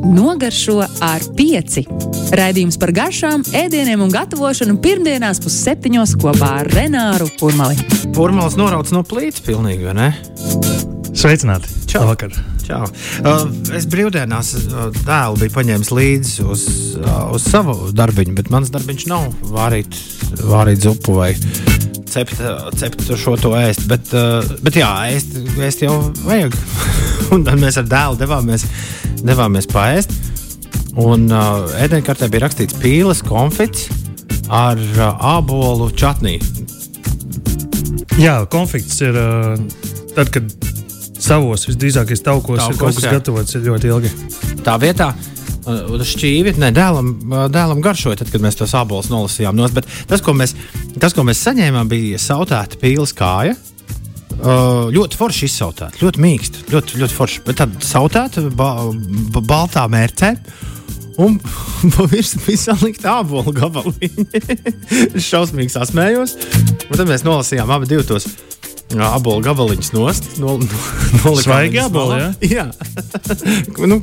Nogaršo ar pieci. Raidījums par garšām, ēdieniem un gatavošanu pirmdienās pusseptiņos kopā ar Renāru Kurmali. Formāls norauts no plīts pilnīgi, vai ne? Sveicināti! Čau! Labvakar. Čau. Uh, es brīvdienās uh, dēlu biju paņēmis līdzi uz, uh, uz savu darbiņu, bet mans darbiņš nav vārīt, vārīt zupu vai cept, uh, cept šo to ēst. Bet, uh, bet jā, ēst, ēst jau vajag. Un tad mēs ar dēlu devāmies, devāmies paēst. Un uh, ēdienkartē bija rakstīts pīles konfits ar uh, ābolu čatniju. Jā, konflikts ir uh, tad, kad savos visdrīzākais taukos, taukos ir kaut kas jā. gatavots ir ļoti ilgi. Tā vietā. uh, šķīvi, ne dēlam, uh, dēlam garšoja, tad, kad mēs tos abolus nolasījām. Nost, bet tas ko, mēs, tas, ko mēs saņēmām, bija sautēta pīles kāja. Uh, ļoti forši izsautēta, ļoti mīksta, ļoti, ļoti forši. Bet tad sautēta ba ba baltā mērcē. Un ābolu gabaliņi. es šausmīgi sasmējos. Un tad mēs nolasījām abi divus ābolu gabaliņus nost. No, no, nolikām Svaigi āboli, malā. Jā. nu,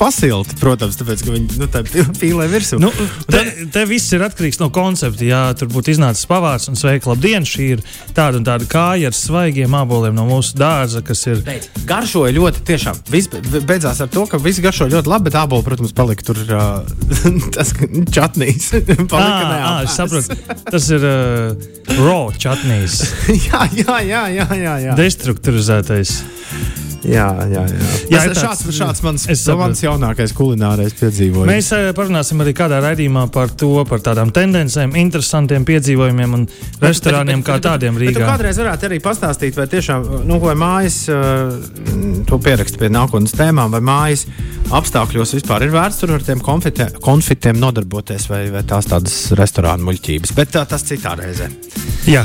pasilti, protams, tāpēc, ka viņi nu, tā pīlē virsū. Nu, te, te viss ir atkarīgs no koncepta. Jā, tur būtu iznācis pavārs un sveika, labdien! Šī ir tāda un tāda kāja ar svaigiem aboliem no mūsu dārza, kas ir. Beidz. Garšoja ļoti, tiešām. Viss be- beidzās ar to, ka viss garšoja ļoti labi, bet ābolu, protams, palika tur uh, tas ka čatnīs. palika Ah, ah, es saprotu. Tas ir uh, raw chutneys, jā, jā, jā, jā, jā, jā. destruktūrizētais. jā, jā, jā. Jā, Tas ir ir šāds, tāds- šāds mans, es mans jaunākais kulinārais piedzīvojums. Mēs eh, parunāsim arī kādā raidījumā par to, par tādām tendencēm, interesantiem piedzīvojumiem un restorāniem kā tādiem Bet tu Rīgā. kādreiz varētu arī pastāstīt, vai tiešām nu, vai mājas, uh, to pierakst pie nākotnes tēmām, vai mājas apstākļos vispār ir vērts tur ar tiem konfite, konfitiem nodarboties, vai, vai tās tādas restorānu muļķības. Bet tā, tas citā reizē. Jā.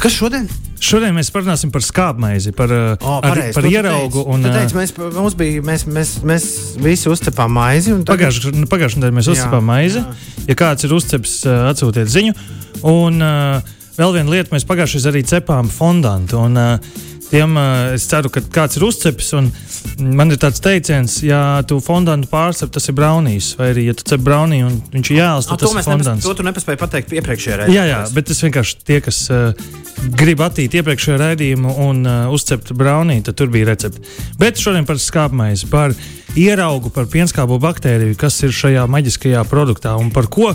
Kas šodien? Šodien mēs parunāsim par skābmaizi, par, eh, O, ar, pareizi, par ieraugu. teici. Un, eh, teici, mēs, mums bija, mēs, mēs, mēs visi uzcepām maizi. tagad- Pagājušajā nedēļā mēs Jā, uzcepām maizi. Ja kāds ir uzceps, eh, atsūtiet ziņu. Un uh, vēl viena lieta, mēs pagājušajā arī cepām fondantu. Un, uh, Tiem, uh, es ceru, ka kāds ir uzcepis. Man ir tāds teiciens, ja tu fondantu pārcep, tas ir braunīs. Vai arī, ja tu cep braunī un viņš ir jāēlas, Ah, tad tas ir mēs nepas, fondants. to tu nepaspēji pateikt iepriekšējā reizē. Jā, jā, bet tas vienkārši tie, kas uh, grib attīt iepriekšējo raidījumu un uh, uzcept braunī, tad tur bija recepte. Bet šodien par skābmaizi, par ieraugu, par pienskābo baktēriju, kas ir šajā maģiskajā produktā un par ko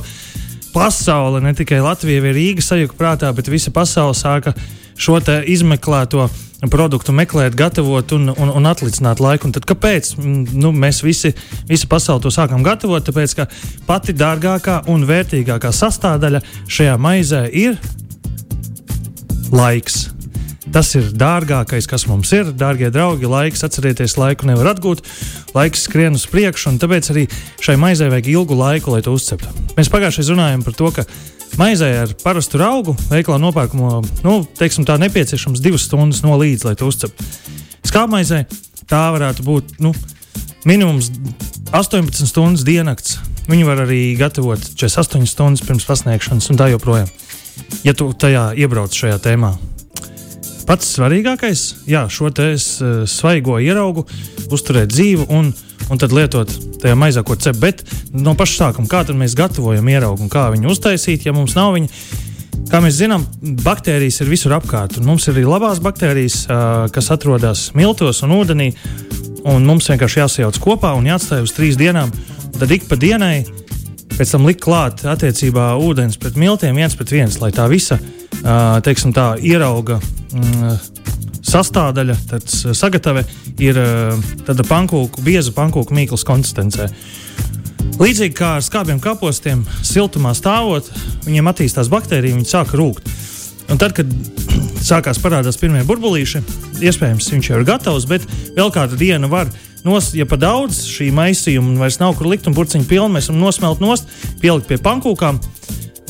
pasaule, ne tikai Latvija vai Rīga sajuka prātā, bet visa pasaule sāka šo izmeklēto produktu meklēt, gatavot un, un, un atlicināt laiku. Un tad kāpēc Mm, nu, mēs visi, visa pasaule to sākām gatavot? Tāpēc, ka pati dārgākā un vērtīgākā sastāvdaļa šajā maizē ir laiks. Tas ir dārgākais, kas mums ir. Dārgie draugi, laiks, atcerieties, laiku nevar atgūt. Laiks skrien uz priekšu, un tāpēc arī šai maizei vajag ilgu laiku, lai to uzceptu. Mēs pagājušajā runājām par to, ka maizē ar parastu augu veikalā nopērkamo, nu, teiksim, tā nepieciešams divas stundas no līdz, lai to uzceptu. Skābmaizē tā varētu būt nu, minimums 18 stundas diennakts. Viņu var arī gatavot 48 stundas pirms pasniegšanas, un tā joprojām. Ja tu tajā iebrauc šajā tēmā, pats svarīgākais ir šo te s- svaigo ieraugu, uzturēt dzīvu un, un tad lietot tajā maizā, ko cep. Bet no paša sākuma, kā mēs gatavojam ieraugu un kā viņu uztaisīt, ja mums nav viņa. Kā mēs zinām, baktērijas ir visur apkārt. Mums ir arī labās baktērijas, ā, kas atrodas miltos un ūdenī. Un mums vienkārši jāsajauc kopā un jāatstāj uz trīs dienām. Tad ik pa dienai pēc tam likt klāt attiecībā ūdens pret miltiem viens pret viens, lai tā visa ā, teiksim, tā ierauga mm, sastāvdaļa, tad sagatave ir tāda pankūku, bieza pankūku mīklas konsistencē. Līdzīgi kā ar skābiem kapostiem, siltumā stāvot, viņiem attīstās baktērija, viņi sāk rūkt. Un tad, kad sākās parādās pirmie burbulīši, iespējams, viņš jau ir gatavs, bet vēl kādu dienu var. Nos, ja pa daudz šī maisījuma vairs nav kur likt, un burciņu pilnu mēs varam nosmelt nost, pielikt pie pankūkām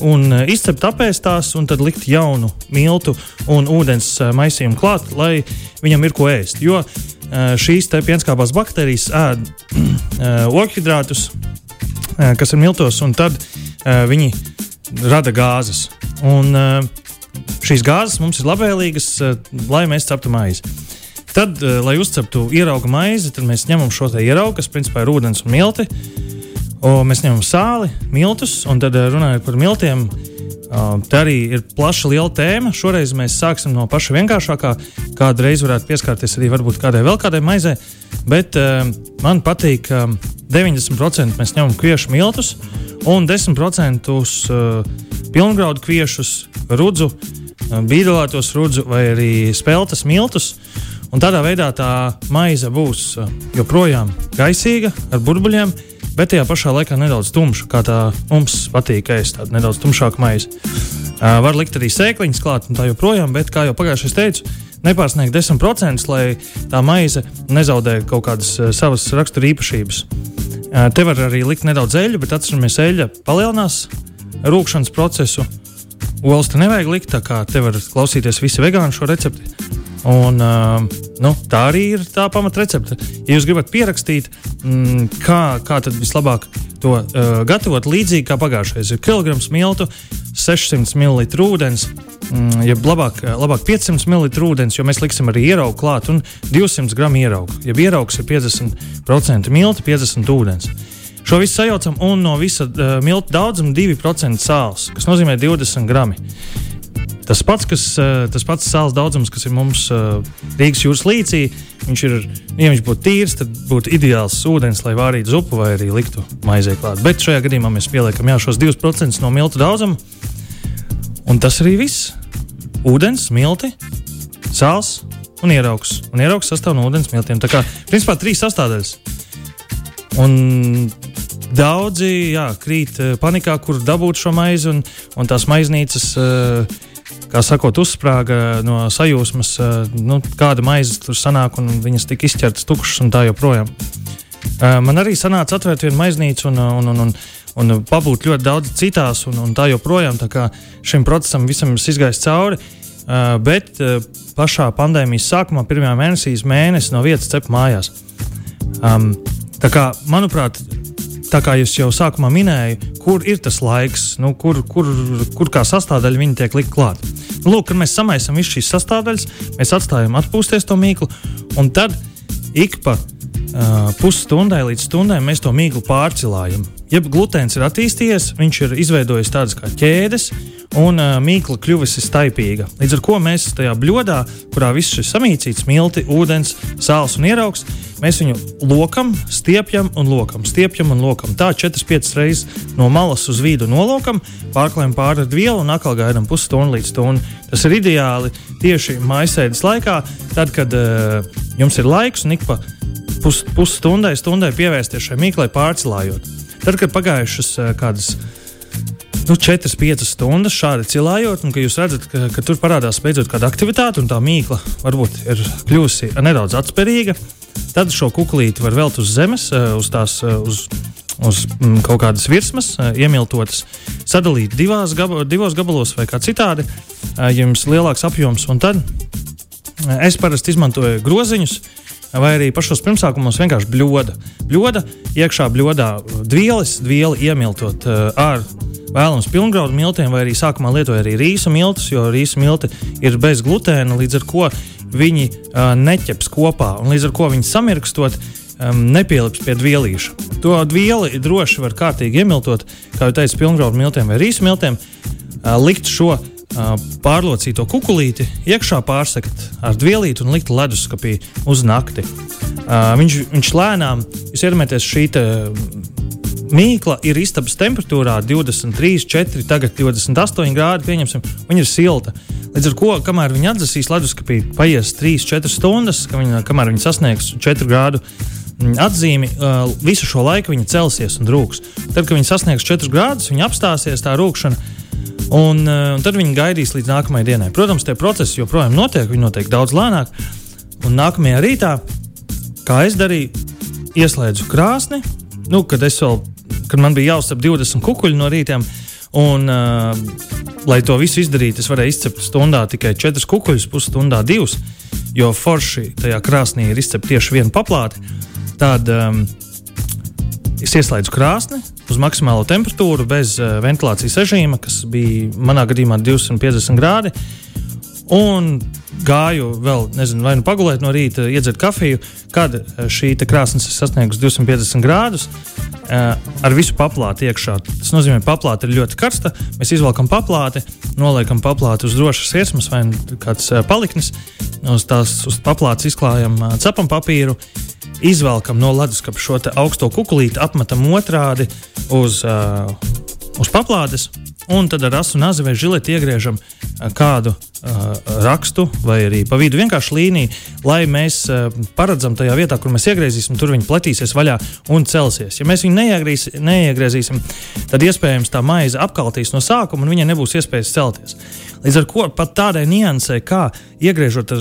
un eh, izcept apēstās, un tad likt jaunu miltu un ūdens eh, maisījumu klāt, lai viņam ir ko ēst. Jo eh, šīs te pienskābās baktērijas ēd ogļhidrātus, eh, kas ir miltos, un tad uh, viņi rada gāzes. Un, uh, šīs gāzes mums ir labvēlīgas, uh, lai mēs ceptu maizi. Tad, uh, lai uzceptu ierauga maizi, tad mēs ņemam šo ieraugu, kas principā ir ūdens un milti. Un mēs ņemam sāli, miltus, un tad uh, runājot par miltiem. Tā arī ir plaša, liela tēma. Šoreiz mēs sāksim no paša vienkāršākā. Kādu reizi varētu pieskarties arī kādai vēl kādai maizei. Bet uh, man patīk, ka uh, 90% mēs ņemam kviešu miltus un 10% uh, pilngraudu kviešus, rudzu, uh, bīdelētos rudzu vai arī spēltas miltus. Un tādā veidā tā maize būs uh, joprojām gaisīga, ar burbuļiem, bet tajā pašā laikā nedaudz tumša, kā tā mums patīk ēst, tāda nedaudz tumšāka maize. Uh, var likt arī sēkliņas klāt un tā joprojām, bet, kā jau pagājušajā teicu, nepārsniegt 10%, lai tā maize nezaudē kaut kādas uh, savas rakstura īpašības. Uh, te var arī likt nedaudz eļļu, bet atceramies, eļļa palielinās rūkšanas procesu. Olas te nevajag likt, tā kā te var klausīties visi vegāni šo recepti. Un, uh, nu, tā arī ir tā pamatrecepte. Ja jūs gribat pierakstīt, mm, kā, kā tad vislabāk to uh, gatavot, līdzīgi kā pagājušajā, ir kilograms miltu, 600 ml ūdens, mm, ja labāk, labāk 500 ml ūdens, jo mēs liksim arī ieraugu klāt, un 200 gramu ieraugu. Ja ieraugs ir 50% milti, 50 ūdens. Šo visu sajaucam un no visa uh, miltu daudzuma 2% sāls, kas nozīmē 20 gramu. Tas pats, kas, eh, tas pats sāls daudzums, kas ir mums eh, Rīgas jūras līcī, viņš ir, ja viņš būtu tīrs, tad būtu ideāls ūdens, lai vārītu zupu vai arī liktu maizē klāt. Bet šajā gadījumā mēs pieliekam jā, šos 2% no miltu daudzuma. Un tas arī viss. Ūdens, milti, sāls un ieraugs. Un ieraugs sastāv no ūdens miltiem. Tā kā principā trīs sastāvdaļas. Un daudzi jā, krīt eh, panikā, kur dabūt šo maizi, un, un tās maiznīcas uh, kā sakot, uzsprāga no sajūsmas, eh, nu, kāda maize tur sanāk, un viņas tika izķertas tukšas un tā joprojām. Eh, man arī sanāca atvērt vienu maiznīcu un, un, un, un, un pabūt ļoti daudz citās, un, un tā joprojām. Tā kā šim procesam visam ir izgājis cauri. Eh, bet pašā pandēmijas sākumā, pirmajā mēnesī, mēnesis no vietas cep mājās. Um, tā kā, manuprāt, tā kā jūs jau sākumā minējāt, kur ir tas laiks, nu, kur, kur, kur kā sastāvdaļa viņi tiek likt klāt. Nu, lūk, kad mēs samaisām visas šīs sastāvdaļas, mēs atstājam atpūsties to mīklu, un tad ik pa uh, pusstundai līdz stundai mēs to mīklu pārcilājam. Ja glutēns ir attīstījies, viņš ir izveidojis tādas kā ķēdes, un uh, mīkla kļuvusi staipīga. Līdz ar to mēs tajā bļodā, kurā viss šis samīcīts, milti, ūdens, sāls un ieraugs, mēs viņu lokam, stiepjam un lokam, stiepjam un lokam. Tā 4-5 reizes no malas uz vidu nolokam, pārklājam pāri ar vielu un atkal gaidām pusstundu līdz stundai. Tas ir ideāli tieši maisēdes laikā, tad, kad uh, jums ir laiks un ik pa pusstundai, pus stundai pievērsties šai mīklai pārcilājot. Tad, kad pagājušas eh, kādas nu, 4-5 stundas šādi cilājot, un jūs redzat, ka, ka tur parādās beidzot kāda aktivitāte, un tā mīkla varbūt ir kļuvusi nedaudz atspērīga, tad šo kukurūzu var velt uz zemes, eh, uz tās. Eh, uz Uz mm, kaut kādas virsmas, iemiltotas, sadalīt divās, gaba, divos gabalos vai kā citādi, ja jums lielāks apjoms. Un tad es parasti izmantoju groziņus, vai arī pašos pirmsākumos vienkārši bļoda. Bļoda, iekšā bļodā dvielas, dvieli iemiltot ar vēlams pilngraudu miltiem, vai arī sākumā lietoja arī rīsu miltus, jo rīsu milti ir bez glutēna, līdz ar to viņi uh, neķeps kopā, un līdz ar to viņi samirkstot. Um, nepielips pie dvielīša. To vieli droši var kārtīgi iemiltot, kā jau teicu, pilngraudu miltiem vai rīsu miltiem. Uh, likt šo pārlocīto kukurūzu, iekšā pārsekt ar dvielīti un likt leduskapī uz nakti. Viņš, viņš lēnām, jūs iedomājaties, šī mīkla ir istabas temperatūrā 23, 4, tagad 28 grādi. Pieņemsim, viņa ir silta. Līdz ar to, kamēr viņi atdzesīs leduskapī, paies 3, 4 stundas, viņa, kamēr viņi sasniegs 4 grādu atzīmi, visu šo laiku viņa celsies un rūks. Tad, kad viņi sasniegs 4 grādus, viņa apstāsies tā rūkšana Un, un tad viņi gaidīs līdz nākamajai dienai. Protams, tie procesi joprojām notiek, viņi notiek daudz lēnāk. Un nākamajā rītā, kā es darīju, ieslēdzu krāsni. Nu, kad, vēl, kad man bija jāuzsver 20 kukuļi no rīta, un, uh, lai to visu izdarītu, es varēju izcept stundā tikai 4 kukuļus, pusstundā 2, jo forši tajā krāsnī ir izcept tieši vienu paplāti. Tad um, es ieslēdzu krāsni, uz maksimālo temperatūru bez uh, ventilācijas režīma, kas bija manā gadījumā 250 grādi. Un gāju vēl, nezinu, vai nu pagulēt no rīta, iedzert kafiju, kad eh, šī krāsnes ir sasniegusi 250 grādus. Uh, ar visu paplāti iekšā. Tas nozīmē, ka paplāte ir ļoti karsta. Mēs izvelkam paplāti, noliekam paplāti uz drošas iesmas vai kāds uh, paliknis. Uz tās uz paplātes izklājam cepam papīru, izvelkam no leduskapa šo augsto kukulīti, apmetam otrādi uz, uz paplātes un tad ar asu nazi vai žileti iegriežam kādu rakstu vai arī pa vidu vienkārši līniju, lai mēs uh, paredzam tajā vietā, kur mēs iegriezīsim, tur viņi pletīsies vaļā un celsies. Ja mēs viņu neiegriezīsim, tad iespējams tā maize apkaltīs no sākuma un viņai nebūs iespējas celties. Līdz ar to pat tādai niansē, kā iegriežot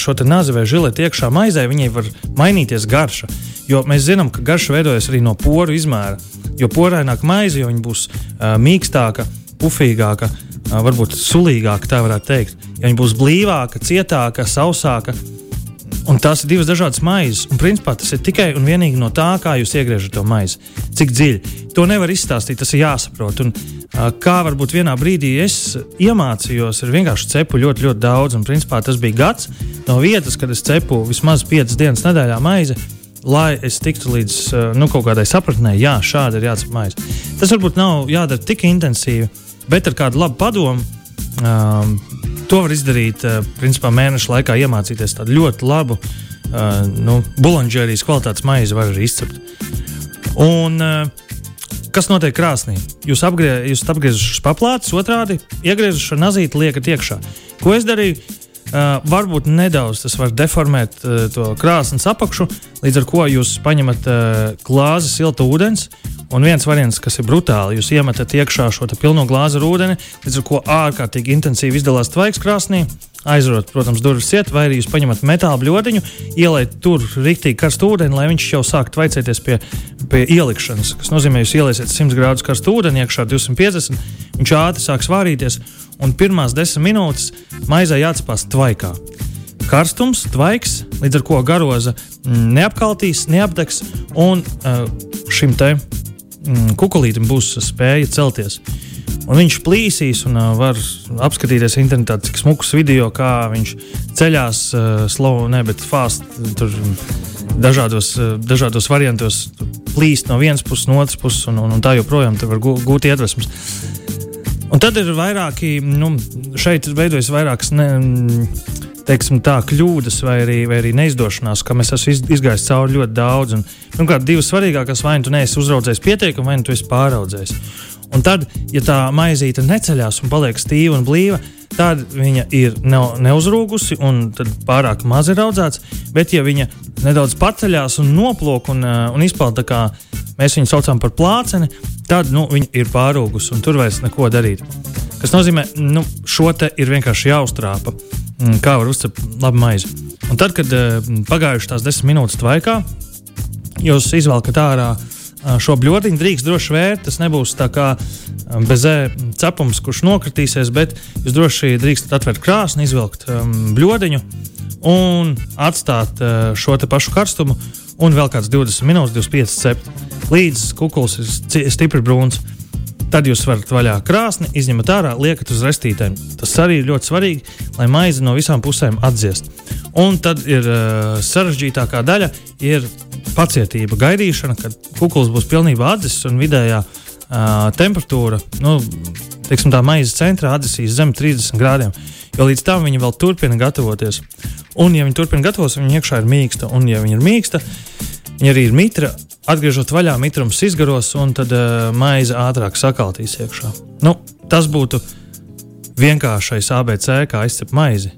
šo nazi vai žileti iekšā maizē, viņai var mainīties garša. Jo mēs zinām, ka garša veidojas arī no poru izmēra. Jo poraināka maize, jo viņa būs uh, mīkstāka, pufīgāka, varbūt sulīgāka, tā varētu teikt. Ja viņa būs blīvāka, cietāka, sausāka. Un tās ir divas dažādas maizes. Un, principā, tas ir tikai un vienīgi no tā, kā jūs iegriežat to maizi. Cik dziļi. To nevar izstāstīt, tas ir jāsaprot. Un, kā varbūt vienā brīdī es iemācījos, ir vienkārši cepu ļoti, ļoti daudz. Un, principā, tas bija gads no vietas, kad es cepu vismaz 5 dienas nedēļā maizi lai es tiktu līdz nu, kaut kādai sapratnē, jā, šādi ir maize. Tas varbūt nav jādara tik intensīvi, bet ar kādu labu padomu. Um, to var izdarīt uh, principā, mēneša laikā, iemācīties tādu ļoti labu uh, nu, buļbuļsāģerijas kvalitātes maizi, var arī izcept. Un, uh, kas notiek krāsnī? Jūs, apgrie, jūs apgriežat paplātes, otrādi iegriežat šo nazīti, liekat iekšā. Ko es darīju? Uh, varbūt nedaudz tas var deformēt uh, to krāsnes apakšu, līdz ar to jūs paņemat uh, glāzi silta ūdens. Un viens variants, kas ir brutāli, jūs iemetat iekšā šo pilno glāzi ar ūdeni, līdz ar to ārkārtīgi intensīvi izdalās tvaiks krāsnī. Aizrot, protams, durvis ciet, vai arī jūs paņemat metāla bludiņu, ieliet tur rīktīgi karstu ūdeni, lai viņš jau sāk tvaicēties pie, pie ielikšanas. Tas nozīmē, ka jūs ieliesiet 100 grādus karstu ūdeni, iekšā 250, viņš ātri sāk svārīties un pirmās desmit minūtes maizē jāatspās tvaikā. Karstums, tvaiks, līdz ar to garoza mm, neapkaltīs, neapdegs, un uh, šim te mm, kukurūzam būs spēja celties. Un viņš plīsīs un uh, var apskatīties internetā, cik smukus video, kā viņš ceļās, uh, slow, ne, bet fast. Tur, Dažādos, uh, dažādos variantos plīst no vienas puses, no otras puses, un, un, un tā joprojām var gūt iedvesmas. Un tad ir vairāki, nu, šeit veidojas vairākas. Ne, teiksim, tā, kļūdas vai arī, vai arī neizdošanās, ka mēs esam izgājuši cauri ļoti daudz. Un, pirmkārt, divas svarīgākās, vai nu tu neesi uzraudzējis pietiekami, vai nu tu esi pāraudzējis. Un tad, ja tā maizīte neceļās un paliek stīva un blīva, tad viņa ir ne, neuzrūgusi un pārāk maz ir audzēts. Bet, ja viņa nedaudz paceļās un noplūk un, un izpauž tā kā mēs viņu saucam par plāceni, tad nu, viņi ir pārūgusi un tur vairs neko darīt. Tas nozīmē, ka nu, šo te ir vienkārši jāuztrāpa, mm, kā var uzcept labu maizi. Un tad, kad eh, pagājušas tās desmit minūtes tvaikā, jūs izvelkat ārā eh, šo bludiņu, drīkst droši vērt. Tas nebūs tā kā eh, bezē cepums, kurš nokritīsies, bet jūs droši drīkstat atvērt krāsni, izvilkt um, bludiņu un atstāt uh, šo pašu karstumu un vēl kāds 20 minūtes, 25 cepti līdz kukulis ir stipri brūns. Tad jūs varat vaļā krāsni, izņemat ārā, liekat uz restītēm. Tas arī ir ļoti svarīgi, lai maize no visām pusēm atdziest. Un tad ir uh, sarežģītākā daļa, ir pacietība, gaidīšana, kad kukulis būs pilnībā atdzists un vidējā uh, temperatūra, nu, teiksim, tā maizes centrā atdzisīs zem 30 grādiem. Jo līdz tam viņi vēl turpina gatavoties. Un, ja viņi turpina gatavoties, viņi iekšā ir mīksta. Un, ja viņi ir mīksta, viņi arī ir mitra, Atgriežot vaļā, mitrums izgaros, un tad uh, maize ātrāk sakaltīs iekšā. Nu, tas būtu vienkāršais ABC, kā izcept maizi.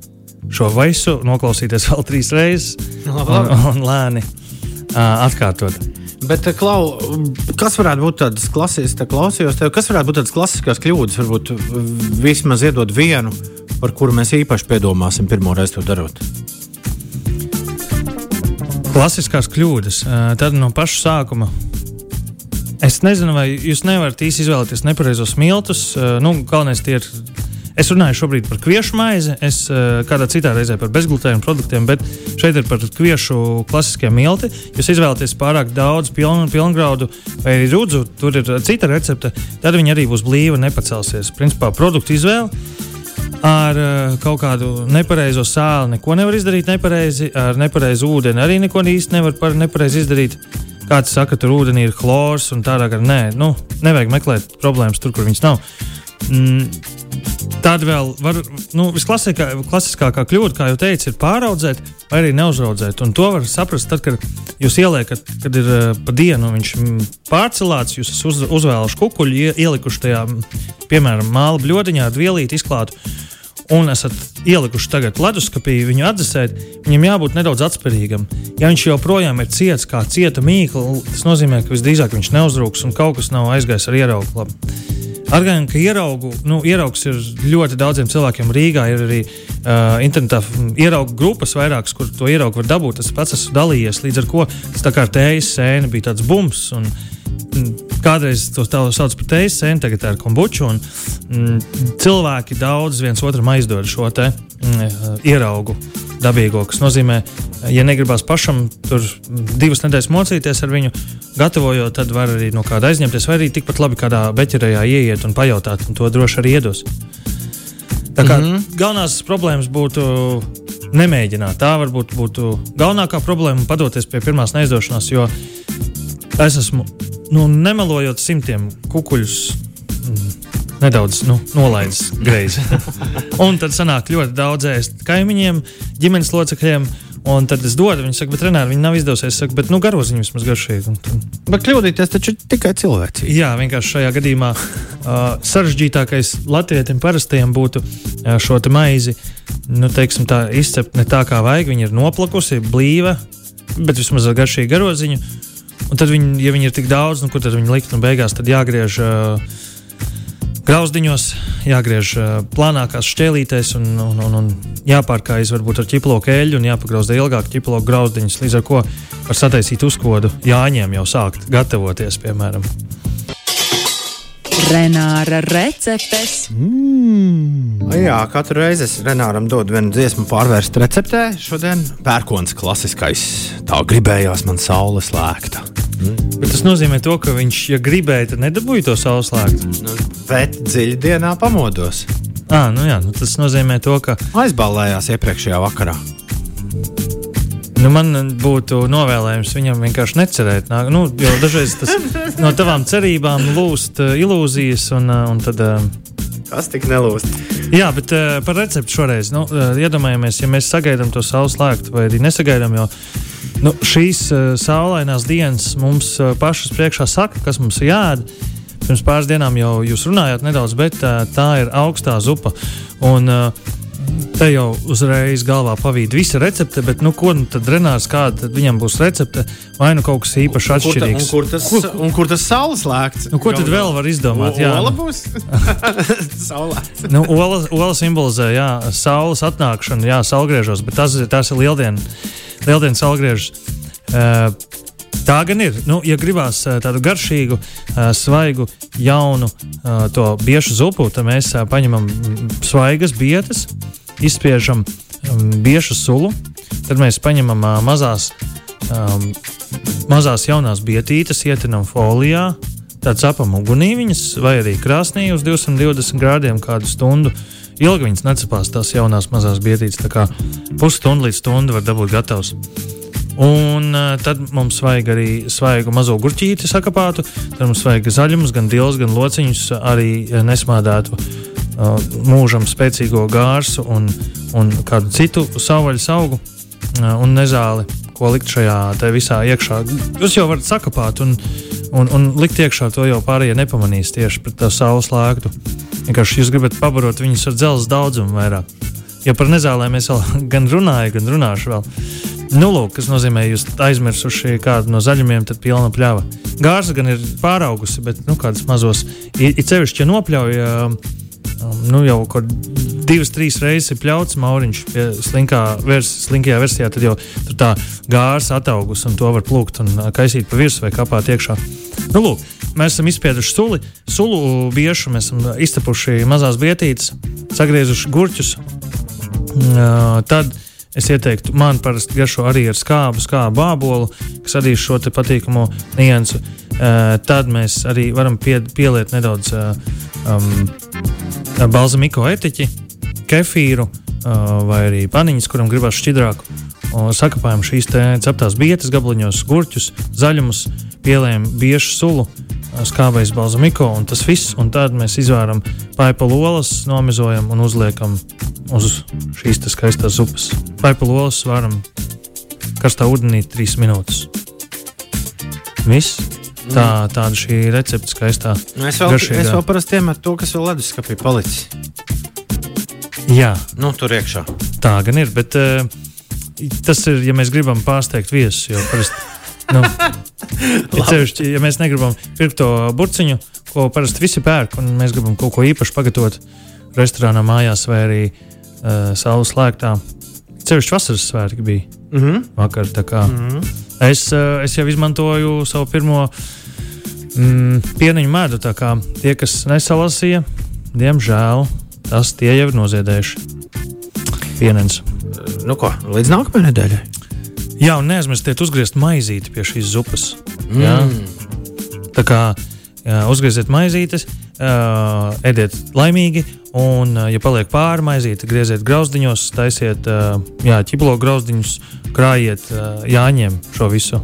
Šo visu noklausīties vēl trīs reizes un, un lēni uh, atkārtot. Bet, Klau, kas varētu būt tādas klasiskas, klausījos tev, kas varētu būt tādas klasiskās kļūdas, varbūt vismaz iedot vienu, par kuru mēs īpaši piedomāsim pirmo reizi to darot? klasiskās kļūdas. Tad no paša sākuma. Es nezinu, vai jūs nevarat īsti izvēlēties nepareizos miltus. Nu, galvenais ir. Es runāju šobrīd par kviešu maizi, es kādā citā reizē par bezglutēnu produktiem, bet šeit ir par kviešu klasiskiem milti. Jūs izvēlaties pārāk daudz pilnu, pilngraudu vai rudzu, tur ir cita recepte, tad viņi arī būs blīvi, nepacelsies. Principā produktu izvēle ar uh, kaut kādu nepareizo sāli neko nevar izdarīt nepareizi, ar nepareizu ūdeni arī neko īsti nevar par nepareizi izdarīt. Kāds saka, tur ūdenī ir chlors un tādā garā. Nē, nu, nevajag meklēt problēmas tur, kur viņas nav. Mm, Tad vēl var, nu, visklasiskākā kļūda, kā jau teicu, ir pāraudzēt vai arī neuzraudzēt. Un to var saprast, tad, kad jūs ieliekat, kad ir uh, pa dienu viņš pārcelāts, jūs esat uz, uzvēluši kukuļu, ielikuši tajā, piemēram, māla bļodiņā ar vielīti izklātu. Un esat ielikuši tagad leduskapī, viņu atdzesēt, viņam jābūt nedaudz atspērīgam. Ja viņš joprojām ir ciets, kā cieta mīkla, tas nozīmē, ka visdrīzāk viņš neuzrūks un kaut kas nav aizgājis ar ieraugu. Ar gan, ka ieraugu, nu, ieraugs ir ļoti daudziem cilvēkiem Rīgā. Ir arī uh, internetā ieraugu grupas vairākas, kur to ieraugu var dabūt. Es pats esmu dalījies, līdz ar to tas tā kā tējas sēne bija tāds bums. Un, Kādreiz to sauc par teisu sēni, tagad tā ir kombuča. Un, mm, cilvēki daudz viens otram aizdod šo te mm, ieraugu dabīgo, kas nozīmē, ja negribās pašam tur divas nedēļas mocīties ar viņu, gatavojot, tad var arī no kāda aizņemties, vai arī tikpat labi kādā beķerējā ieiet un pajautāt, un to droši arī iedos. Tā kā mm -hmm. galvenās problēmas būtu nemēģināt. Tā varbūt būtu galvenākā problēma padoties pie pirmās neizdošanās, jo es esmu, nu, nemelojot simtiem kukuļus. Mm, nedaudz nu, nolaidis greizi. un tad sanāk ļoti daudz ēst kaimiņiem, ģimenes locekļiem. Un tad es dodu, viņi saka, bet Renāri, viņi nav izdevusies. Es saku, bet nu, garoziņš vismaz garšīgi. Tad... Bet kļūdīties taču tikai cilvēci. Jā, vienkārši šajā gadījumā uh, sarežģītākais latvietim parastajam būtu uh, šo maizi nu, teiksim, tā, izcept ne tā, kā vajag. Viņa ir noplakusi, blīva, bet vismaz ar garšīgu garoziņu. Un tad, viņi, ja viņi ir tik daudz, nu, kur tad viņi likt un beigās jāgriež. Uh, grauzdiņos, jāgriež plānākās šķēlītēs un, un, un, un jāpārkājas varbūt ar ķiploku eļļu un jāpagrauzda ilgāk ķiploku grauzdiņas, līdz ar ko var sataisīt uzkodu jāņem jau sākt gatavoties, piemēram. Renāra receptes. Mm. Jā, katru reizi es Renāram dodu vienu dziesmu pārvērst receptē. Šodien pērkons klasiskais. Tā gribējās man saules lēkta. Bet tas nozīmē, to, ka viņš, ja gribēja, tad nedabūja to saules lēktu. Nu, bet dziļi dienā pamodos. À, nu jā, nu tas nozīmē, to, ka aizballējās iepriekšējā vakarā. Nu, man būtu novēlējums viņam vienkārši necerēt. Nā, nu, jo dažreiz tas no tavām cerībām lūst uh, ilūzijas, un, uh, un tad. Uh, Kas tik nelūst? Jā, bet uh, par recepti šoreiz. Nu, uh, iedomājamies, ja mēs sagaidām to saules lēktu, vai arī nesagaidām, jo Nu, šīs uh, saulainās dienas mums uh, pašas priekšā saka, kas mums ir jādara. Pirms pāris dienām jau jūs runājāt nedaudz, bet uh, tā ir augstā zupa. Un, uh, Te jau uzreiz galvā pavīd visa recepte, bet, nu, ko nu tad Renārs, kāda viņam būs recepte, vai nu kaut kas īpaši atšķirīgs. Kur, ta, un kur, tas, un kur tas saules lēkts? Nu, ko tad vēl var izdomāt? Jā, ola būs saulēts. nu, ola, ola simbolizē, jā, saules atnākšanu, jā, saulgriežos, bet tas, tas ir lieldiena lieldienas salgriežus. Uh, Tā gan ir. Nu, ja gribās uh, tādu garšīgu, uh, svaigu, jaunu uh, to biešu zupu, tad mēs uh, paņemam svaigas bietas, izspiežam um, biešu sulu, tad mēs paņemam uh, mazās, um, mazās jaunās bietītes, ietinam folijā, tad cepam ugunī viņas vai arī krāsnī uz 220 grādiem kādu stundu. Ilgi viņas necepās tās jaunās mazās bietītes, tā kā pusstundu līdz stundu var dabūt gatavs. Un uh, tad mums vajag arī svaigu mazo gurķīti sakapātu, tad mums vajag zaļumus, gan dilus, gan lociņus, arī nesmādētu uh, mūžam spēcīgo gārsu un, un kādu citu savvaļas augu uh, un nezāli, ko likt šajā visā iekšā. Jūs jau varat sakapāt un, un, un likt iekšā to jau pārējie nepamanīs tieši pret tā saules lēktu. Vienkārši jūs gribat pabarot viņus ar dzelzceļa daudzumu vairāk. Ja par nezālēm es vēl gan runāju, gan runāšu vēl. Nu, lūk, kas nozīmē, jūs aizmirsuši kādu no zaļumiem, tad pilna pļava. Gārza gan ir pāraugusi, bet nu, kādas mazos, ir cevišķi, ja nopļauj, um, nu, jau kaut divas, trīs reizes ir pļauts mauriņš pie slinkā vers, slinkajā versijā, tad jau tā gārza ataugusi un to var plūkt un kaisīt pa virsmu vai kapāt iekšā. Nu, lūk, Mēs esam izspieduši suli, sulu biešu, mēs esam iztepuši mazās vietītes, sagriezuši gurķus. Uh, tad es ieteiktu, man parasti garšo arī ar skābu, skābu bābolu, kas arī šo patīkamo niansu. Uh, tad mēs arī varam pie, pieliet nedaudz uh, um, balzamiko etiķi. kefīru vai arī paniņas, kuram gribās šķidrāku. Sakapājam šīs ceptās bietas, gabaliņos, gurķus, zaļumus, pielējam biešu sulu, skābais balzamiko un tas viss. Un tad mēs izvāram paipa olas, nomizojam un uzliekam uz šīs skaistās zupas. Paipa olas varam karstā ūdenī 3 minūtes. Viss. Tā, mm. tāda šī recepte skaistā. Nu, es vēl, garšīgā. es vēl parasti iemetu to, kas vēl leduskapī palicis. Jā, nu, tur iekšā. Tā gan ir, bet uh, tas ir, ja mēs gribam pārsteigt viesus. Jo parasti, nu, ja, cevišķi, ja mēs negribam pirkt to burciņu, ko parasti visi pērk, un mēs gribam kaut ko īpašu pagatavot restorānā, mājās vai arī uh, saules slēgtā. Cevišķi vasaras svētki bija mm -hmm. vakar. Mm -hmm. Es, eh, es jau izmantoju savu pirmo mm, pieniņu medu. Tie, kas nesalasīja, diemžēl tas tie jau ir noziedējuši. Pienens. Nu ko, līdz nākamajai nedēļai. Jā, un neaizmirstiet uzgriezt maizīti pie šīs zupas. Mm. Jā? Tā kā jā, uzgrieziet maizītes, uh, ēdiet laimīgi, un, uh, ja paliek pāri maizīte, grieziet grauzdiņos, taisiet uh, jā, ķiblo grauzdiņus, krājiet uh, jāņem šo visu.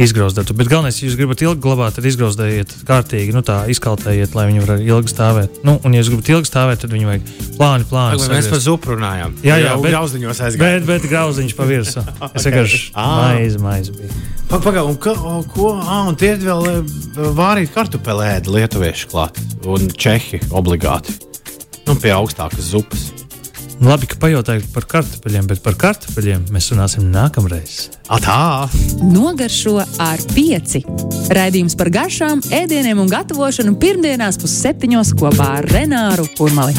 Izgrauzdētu. Bet galvenais, ja jūs gribat ilgi glabāt, tad izgrauzdējiet kārtīgi, nu tā izkaltējiet, lai viņi varētu ilgi stāvēt. Nu, un, ja jūs gribat ilgi stāvēt, tad viņi vajag plāni, plāni. Mēs par zupu runājām. Jā, jā, bet grauzdiņos aizgājām. Bet, bet grauzdiņš pa virsmu. Es vienkārši maizi, maizi bija. Pagaidām, un, ka, ko? Ah, un tie ir vēl vārīt kartupelēdi lietuvieši klāt un čehi obligāti. Nu, pie augstākas zupas. Labi, ka pajautāju par kartupeļiem, bet par kartupeļiem mēs runāsim nākamreiz. Atā! Nogaršo ar pieci. Raidījums par garšām, ēdieniem un gatavošanu pirmdienās pusseptiņos kopā ar Renāru Kurmali.